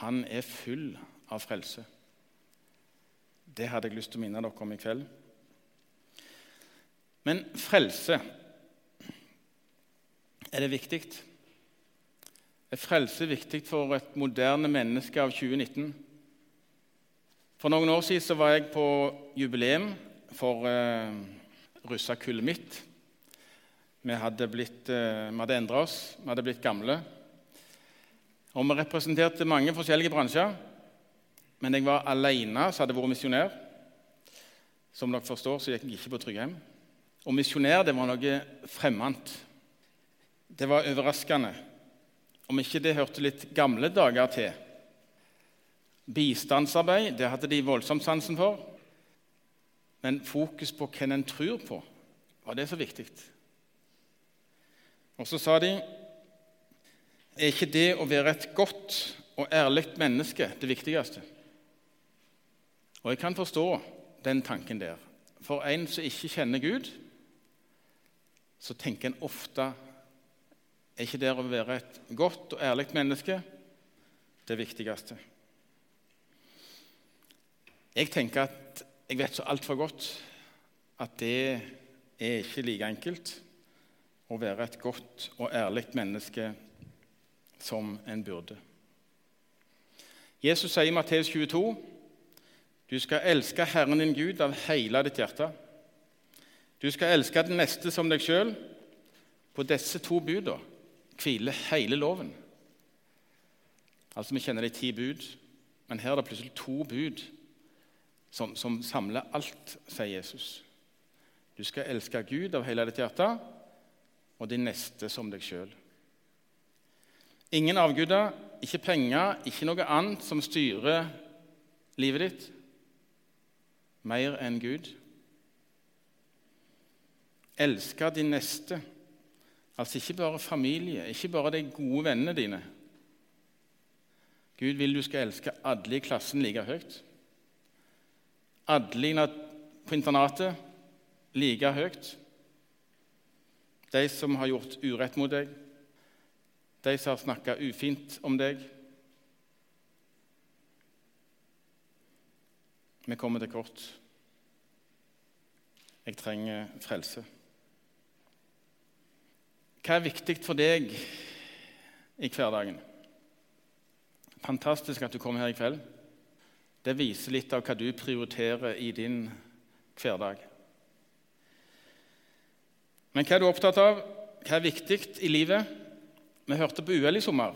han er full av frelse. Det hadde jeg lyst til å minne dere om i kveld. Men frelse er det viktig? Er frelse viktig for et moderne menneske av 2019? For noen år siden var jeg på jubileum for eh, russekullet mitt. Vi hadde, blitt, eh, hadde endra oss, vi hadde blitt gamle. Og vi representerte mange forskjellige bransjer. Men jeg var alene som hadde vært misjonær. Som dere forstår, så gikk jeg ikke på Tryggheim. Og misjonær det var noe fremmed. Det var overraskende. Om ikke det hørte litt gamle dager til. Bistandsarbeid det hadde de voldsomt sansen for. Men fokus på hvem en tror på, var det så viktig. Og så sa de er ikke det å være et godt og ærlig menneske det viktigste. Og jeg kan forstå den tanken der. For en som ikke kjenner Gud, så tenker en ofte er ikke det å være et godt og ærlig menneske det viktigste. Jeg tenker at jeg vet så altfor godt at det er ikke like enkelt å være et godt og ærlig menneske som en burde. Jesus sier i Matteus 22.: Du skal elske Herren din Gud av hele ditt hjerte. Du skal elske den neste som deg sjøl. På disse to buda hviler hele loven. Altså, Vi kjenner de ti bud, men her er det plutselig to bud som, som samler alt, sier Jesus. Du skal elske Gud av hele ditt hjerte og din neste som deg sjøl. Ingen avguder, ikke penger, ikke noe annet som styrer livet ditt mer enn Gud. Elske din neste, altså ikke bare familie, ikke bare de gode vennene dine. Gud vil du skal elske alle i klassen like høyt. Alle på internatet like høyt. De som har gjort urett mot deg, de som har snakka ufint om deg. Vi kommer til kort. Jeg trenger frelse. Hva er viktig for deg i hverdagen? Fantastisk at du kom her i kveld. Det viser litt av hva du prioriterer i din hverdag. Men hva er du opptatt av? Hva er viktig i livet? Vi hørte på UL i sommer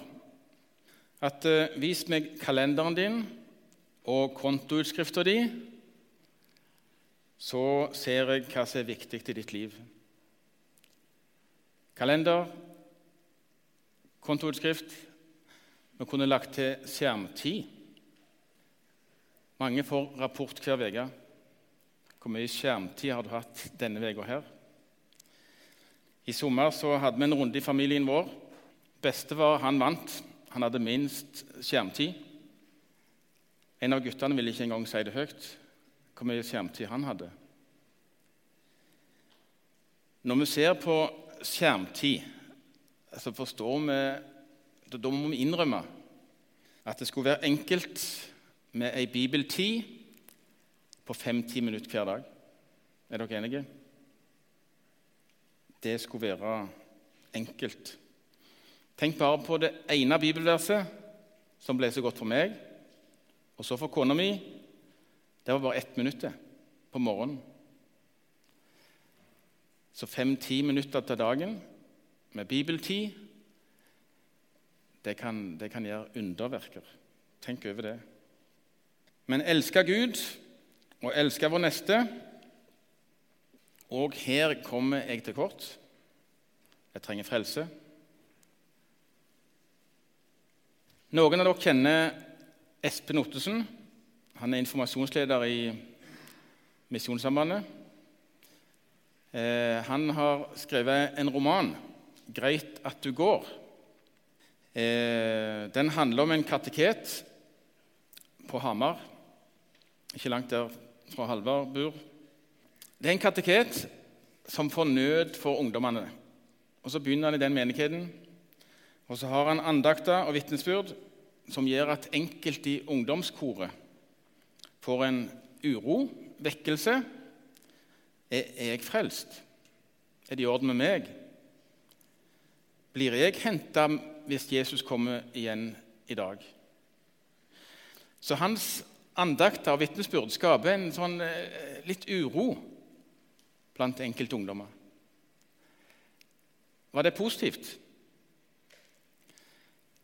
at uh, vis meg kalenderen din og kontoutskrifta di, så ser jeg hva som er viktig i ditt liv. Kalender, kontoutskrift. Vi kunne lagt til skjermtid. Mange får rapport hver uke. Hvor mye skjermtid har du hatt denne uka her? I sommer så hadde vi en runde i familien vår Bestefar han vant. Han hadde minst skjermtid. En av guttene ville ikke engang si det høyt, hvor mye skjermtid han hadde. Når vi ser på skjermtid, så forstår vi Da må vi innrømme at det skulle være enkelt med ei bibeltid på fem-ti minutter hver dag. Er dere enige? Det skulle være enkelt. Tenk bare på det ene bibelverset som ble så godt for meg, og så for kona mi. Det var bare ett minutt på morgenen. Så fem-ti minutter til dagen med bibeltid, det kan, det kan gjøre underverker. Tenk over det. Men elske Gud og elske vår neste Og her kommer jeg til kort. Jeg trenger frelse. Noen av dere kjenner Espen Ottesen. Han er informasjonsleder i Misjonssambandet. Eh, han har skrevet en roman, 'Greit at du går'. Eh, den handler om en kateket på Hamar, ikke langt der fra Halvard bor. Det er en kateket som får nød for ungdommene. Og Så begynner han i den menigheten og så har han andakter og vitnesbyrd som gjør at enkelte i ungdomskoret får en uro, vekkelse. Er jeg frelst? Er det i orden med meg? Blir jeg henta hvis Jesus kommer igjen i dag? Så hans andakter og vitnesbyrd skaper en sånn eh, litt uro blant enkelte ungdommer. Var det positivt?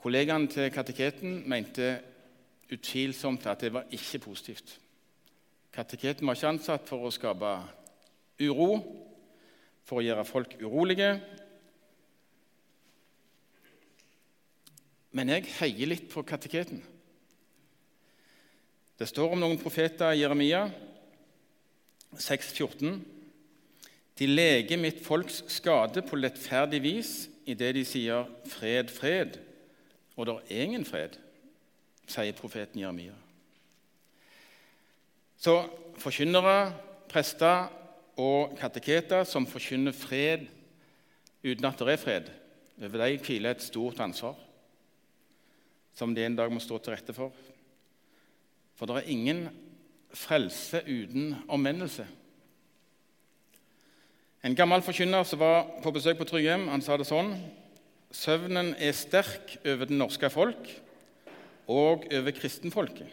Kollegaene til kateketen mente utvilsomt at det var ikke positivt. Kateketen var ikke ansatt for å skape uro, for å gjøre folk urolige. Men jeg heier litt på kateketen. Det står om noen profeter i Jeremia 6,14. De leger mitt folks skade på lettferdig vis idet de sier 'fred, fred', og det er ingen fred, sier profeten Jeremia. Så forkynnere, prester og kateketer som forkynner fred uten at det er fred, over dem hviler et stort ansvar som de en dag må stå til rette for. For det er ingen frelse uten omvendelse. En gammel forkynner som var på besøk på Tryggheim, han sa det sånn Søvnen er sterk over det norske folk og over kristenfolket.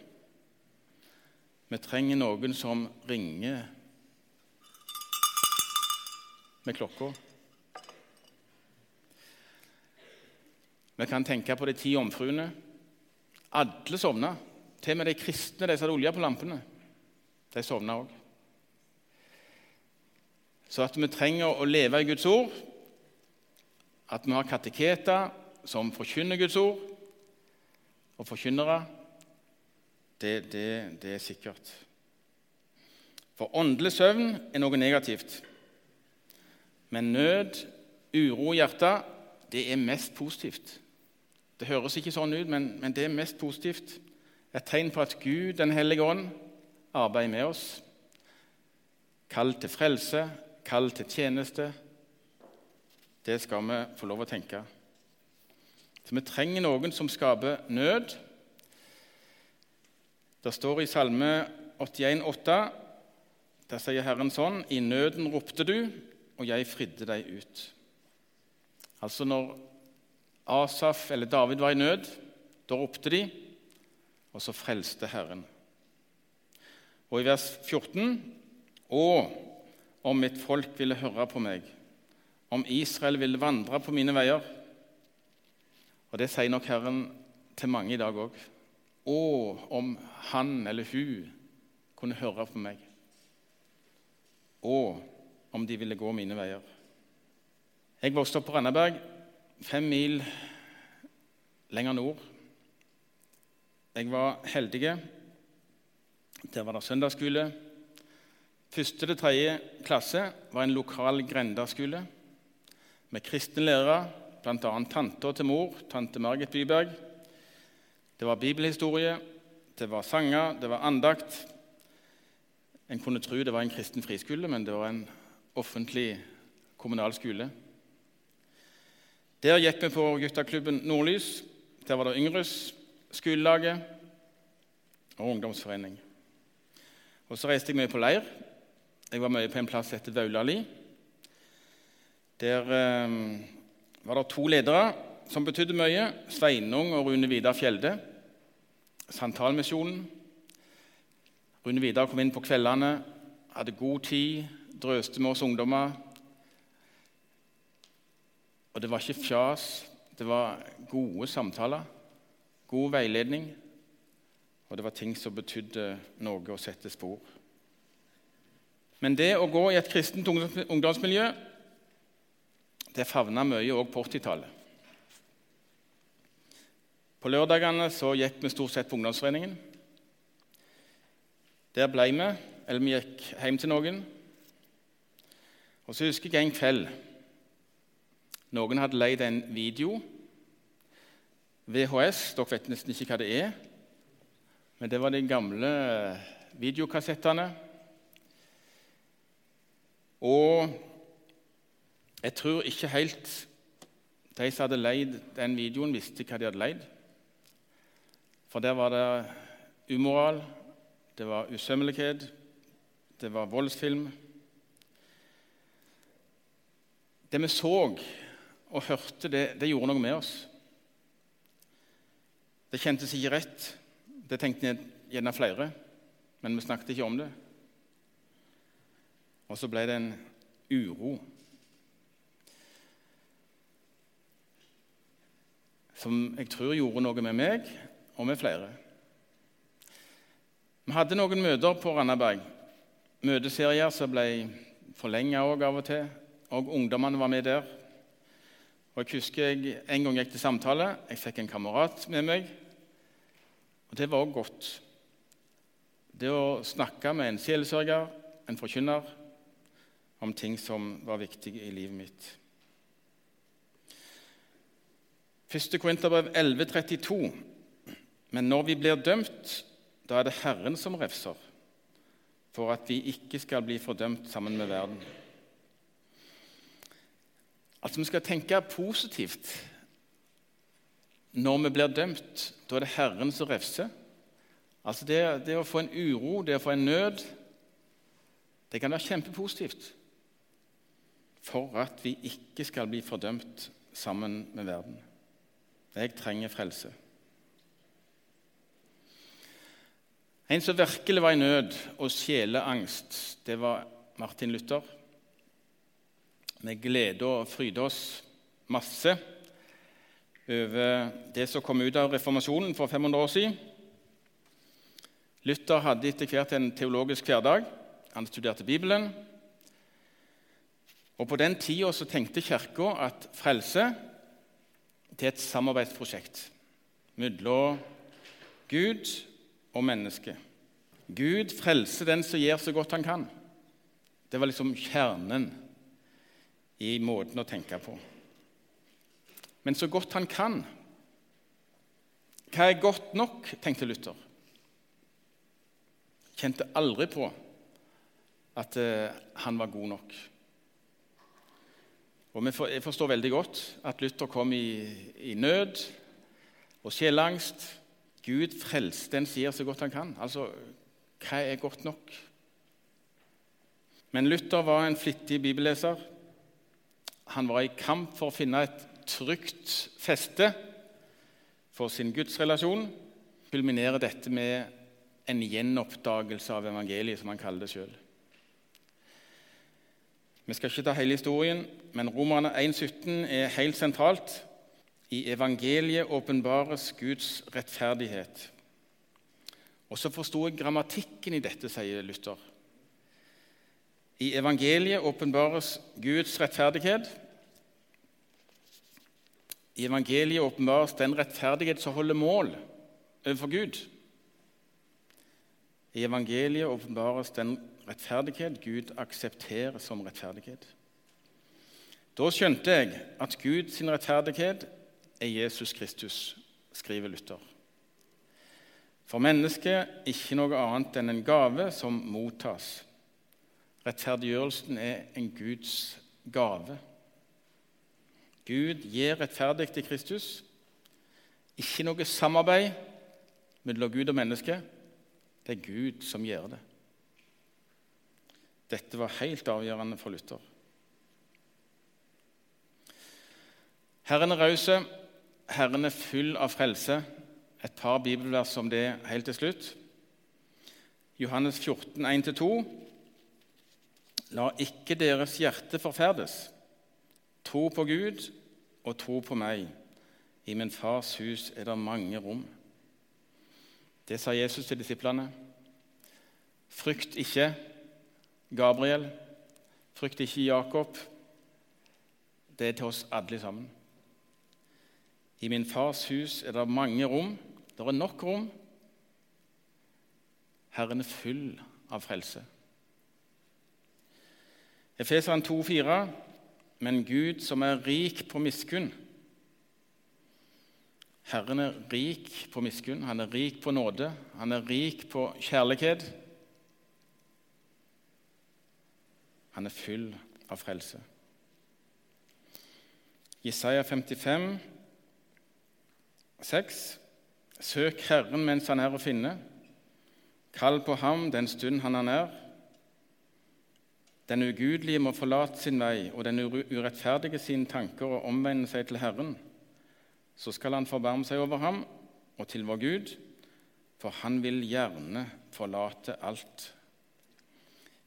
Vi trenger noen som ringer med klokka. Vi kan tenke på de ti omfruene. Alle sovna. Til og med de kristne, de som hadde olje på lampene. De sovna òg. Så at vi trenger å leve i Guds ord, at vi har kateketer som forkynner Guds ord, og forkynnere, det, det, det er sikkert. For åndelig søvn er noe negativt. Men nød, uro i hjertet, det er mest positivt. Det høres ikke sånn ut, men, men det er mest positivt. Et tegn på at Gud, Den hellige ånd, arbeider med oss. Kall til frelse, kall til tjeneste, det skal vi få lov å tenke. Så Vi trenger noen som skaper nød. Det står i Salme 81, 81,8, der sier Herren sånn I nøden ropte du, og jeg fridde deg ut. Altså når Asaf eller David var i nød, da ropte de, og så frelste Herren. Og i vers 14 Å, om mitt folk ville høre på meg, om Israel ville vandre på mine veier. Og det sier nok Herren til mange i dag òg. Å, om han eller hun kunne høre på meg. Og om de ville gå mine veier. Jeg vokste opp på Randaberg, fem mil lenger nord. Jeg var heldig. Der var det søndagsskole. Første til tredje klasse var en lokal grendaskole med kristne lærere, bl.a. tanta til mor, tante Margit Byberg. Det var bibelhistorie, det var sanger, det var andakt. En kunne tro det var en kristen friskole, men det var en offentlig kommunal skole. Der gikk vi på gutteklubben Nordlys. Der var det Yngres, skolelaget og ungdomsforening. Og Så reiste jeg mye på leir jeg var mye på en plass etter Vaulali. Der eh, var det to ledere som betydde mye. Sveinung og Rune Vidar Fjelde. Santalmisjonen. Rune Vidar kom inn på kveldene, hadde god tid, drøste med oss ungdommer. Og det var ikke fjas, det var gode samtaler, god veiledning. Og det var ting som betydde noe å sette spor. Men det å gå i et kristent ungdomsmiljø det favna mye òg på 80-tallet. På lørdagene så gikk vi stort sett på ungdomsforeningen. Der ble vi, eller vi gikk hjem til noen. Og så husker jeg en kveld noen hadde leid en video. VHS. Dere vet nesten ikke hva det er. Men det var de gamle videokassettene og jeg tror ikke helt de som hadde leid den videoen, visste hva de hadde leid. For der var det umoral, det var usømmelighet, det var voldsfilm. Det vi så og hørte, det, det gjorde noe med oss. Det kjentes ikke rett. Det tenkte gjerne flere, men vi snakket ikke om det. Og så ble det en uro. Som jeg tror gjorde noe med meg og med flere. Vi hadde noen møter på Randaberg. Møteserier som ble forlenga av og til. Og ungdommene var med der. Og jeg husker jeg En gang gikk til samtale. Jeg fikk en kamerat med meg. Og det var òg godt. Det å snakke med en sjelesørger, en forkynner, om ting som var viktige i livet mitt. 1. Korinterbrev 11,32. Men når vi blir dømt, da er det Herren som refser, for at vi ikke skal bli fordømt sammen med verden. Altså, Vi skal tenke positivt når vi blir dømt. Da er det Herren som refser. Altså det, det, å få en uro, det å få en nød, det kan være kjempepositivt for at vi ikke skal bli fordømt sammen med verden. Jeg trenger frelse. En som virkelig var i nød og sjeleangst, det var Martin Luther. Vi gleder og fryder oss masse over det som kom ut av reformasjonen for 500 år siden. Luther hadde etter hvert en teologisk hverdag. Han studerte Bibelen. Og På den tida tenkte Kirka at frelse er et samarbeidsprosjekt mellom Gud og menneske. Gud frelser den som gjør så godt han kan. Det var liksom kjernen i måten å tenke på. Men så godt han kan Hva er godt nok, tenkte Luther. Kjente aldri på at uh, han var god nok. Og Jeg forstår veldig godt at Luther kom i, i nød og sjelangst Gud frelste den sier så godt han kan. Altså, hva er godt nok? Men Luther var en flittig bibelleser. Han var i kamp for å finne et trygt feste for sin gudsrelasjon. Kulminerer dette med en gjenoppdagelse av evangeliet, som han kaller det sjøl. Vi skal ikke ta hele historien, men Romerne 1,17 er helt sentralt. I evangeliet åpenbares Guds rettferdighet. Og så forsto jeg grammatikken i dette, sier Luther. I evangeliet åpenbares Guds rettferdighet. I evangeliet åpenbares den rettferdighet som holder mål overfor Gud. I evangeliet åpenbares den rettferdighet Gud aksepterer som rettferdighet. Da skjønte jeg at Guds rettferdighet er Jesus Kristus, skriver Luther. For mennesket ikke noe annet enn en gave som mottas. Rettferdiggjørelsen er en Guds gave. Gud gir rettferdig til Kristus. Ikke noe samarbeid mellom Gud og menneske. Det er Gud som gjør det. Dette var helt avgjørende for Luther. Herren er rause Herren er full av frelse. Et par bibelvers om det helt til slutt. Johannes 14, 1-2. La ikke deres hjerte forferdes. Tro på Gud og tro på meg. I min fars hus er det mange rom. Det sa Jesus til disiplene. Frykt ikke, Gabriel. Frykt ikke, Jakob. Det er til oss alle sammen. I min fars hus er det mange rom. Det er nok rom. Herren er full av frelse. Efeseren 2,4.: Men Gud som er rik på miskunn Herren er rik på miskunn, han er rik på nåde, han er rik på kjærlighet. Han er full av frelse. Jesaja 55 6. Søk Herren mens han er å finne. Kall på ham den stund han er nær. Den ugudelige må forlate sin vei og den urettferdige sine tanker og omvende seg til Herren. Så skal han forbarme seg over ham og til vår Gud, for han vil gjerne forlate alt.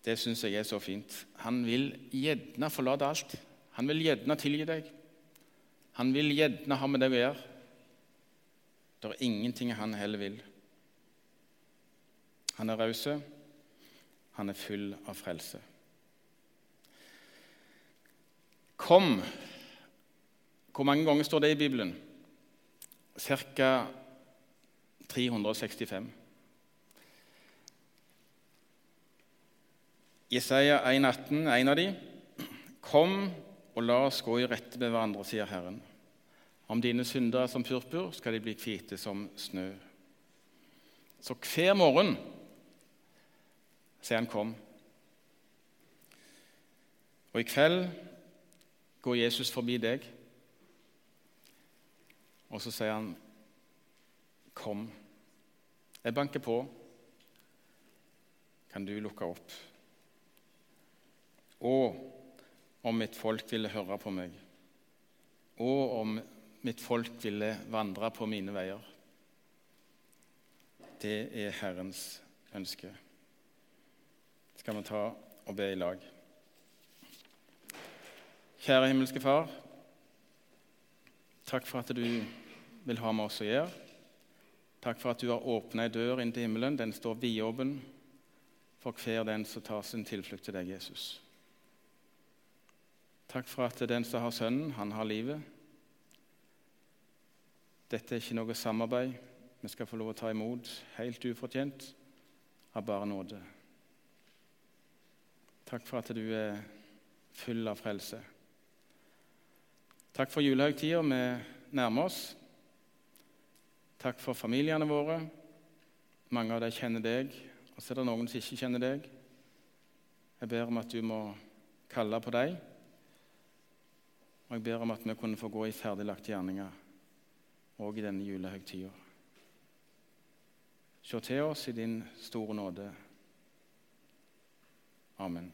Det syns jeg er så fint. Han vil gjerne forlate alt. Han vil gjerne tilgi deg. Han vil gjerne ha med deg å gjøre. Det er ingenting han heller vil. Han er raus. Han er full av frelse. Kom. Hvor mange ganger står det i Bibelen? Ca. 365. Jesaja 1,18, en av de. Kom og la oss gå i rette med hverandre, sier Herren. Om dine synder er som purpur, skal de bli hvite som snø. Så hver morgen sier han 'kom'. Og i kveld går Jesus forbi deg, og så sier han, 'Kom, jeg banker på. Kan du lukke opp?' Og om mitt folk ville høre på meg, og om mitt folk ville vandre på mine veier. Det er Herrens ønske. Skal vi ta og be i lag? Kjære himmelske Far. Takk for at du vil ha med oss å gjøre. Takk for at du har åpna ei dør inn til himmelen. Den står vidåpen for hver den som tar sin tilflukt til deg, Jesus. Takk for at den som har Sønnen, han har livet. Dette er ikke noe samarbeid. Vi skal få lov å ta imot helt ufortjent av bare nåde. Takk for at du er full av frelse. Takk for julehøytida vi nærmer oss. Takk for familiene våre. Mange av dem kjenner deg, og så er det noen som ikke kjenner deg. Jeg ber om at du må kalle på dem, og jeg ber om at vi kunne få gå i ferdiglagte gjerninger òg i denne julehøytida. Se til oss i din store nåde. Amen.